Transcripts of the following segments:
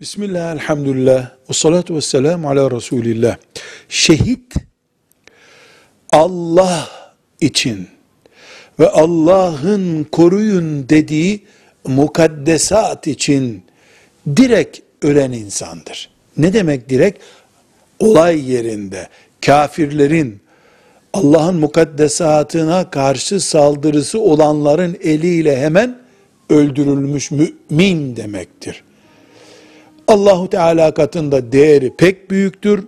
Bismillah, elhamdülillah, ve salatu ve selamu ala Resulillah. Şehit, Allah için ve Allah'ın koruyun dediği mukaddesat için direkt ölen insandır. Ne demek direkt? Olay yerinde kafirlerin Allah'ın mukaddesatına karşı saldırısı olanların eliyle hemen öldürülmüş mümin demektir. Allahu Teala katında değeri pek büyüktür.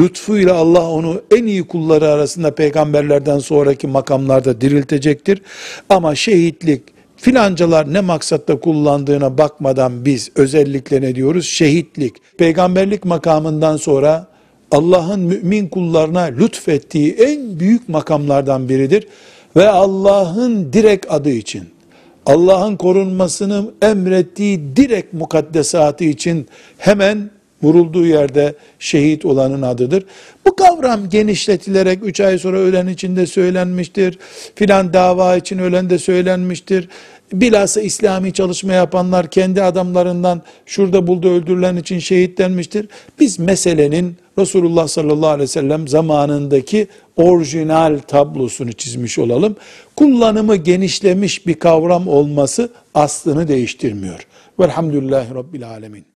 Lütfuyla Allah onu en iyi kulları arasında peygamberlerden sonraki makamlarda diriltecektir. Ama şehitlik filancalar ne maksatla kullandığına bakmadan biz özellikle ne diyoruz? Şehitlik. Peygamberlik makamından sonra Allah'ın mümin kullarına lütfettiği en büyük makamlardan biridir. Ve Allah'ın direkt adı için, Allah'ın korunmasını emrettiği direkt mukaddesatı için hemen vurulduğu yerde şehit olanın adıdır. Bu kavram genişletilerek 3 ay sonra ölen için de söylenmiştir. Filan dava için ölen de söylenmiştir. Bilhassa İslami çalışma yapanlar kendi adamlarından şurada buldu öldürülen için şehitlenmiştir. Biz meselenin Resulullah sallallahu aleyhi ve sellem zamanındaki orijinal tablosunu çizmiş olalım. Kullanımı genişlemiş bir kavram olması aslını değiştirmiyor. Velhamdülillahi Rabbil Alemin.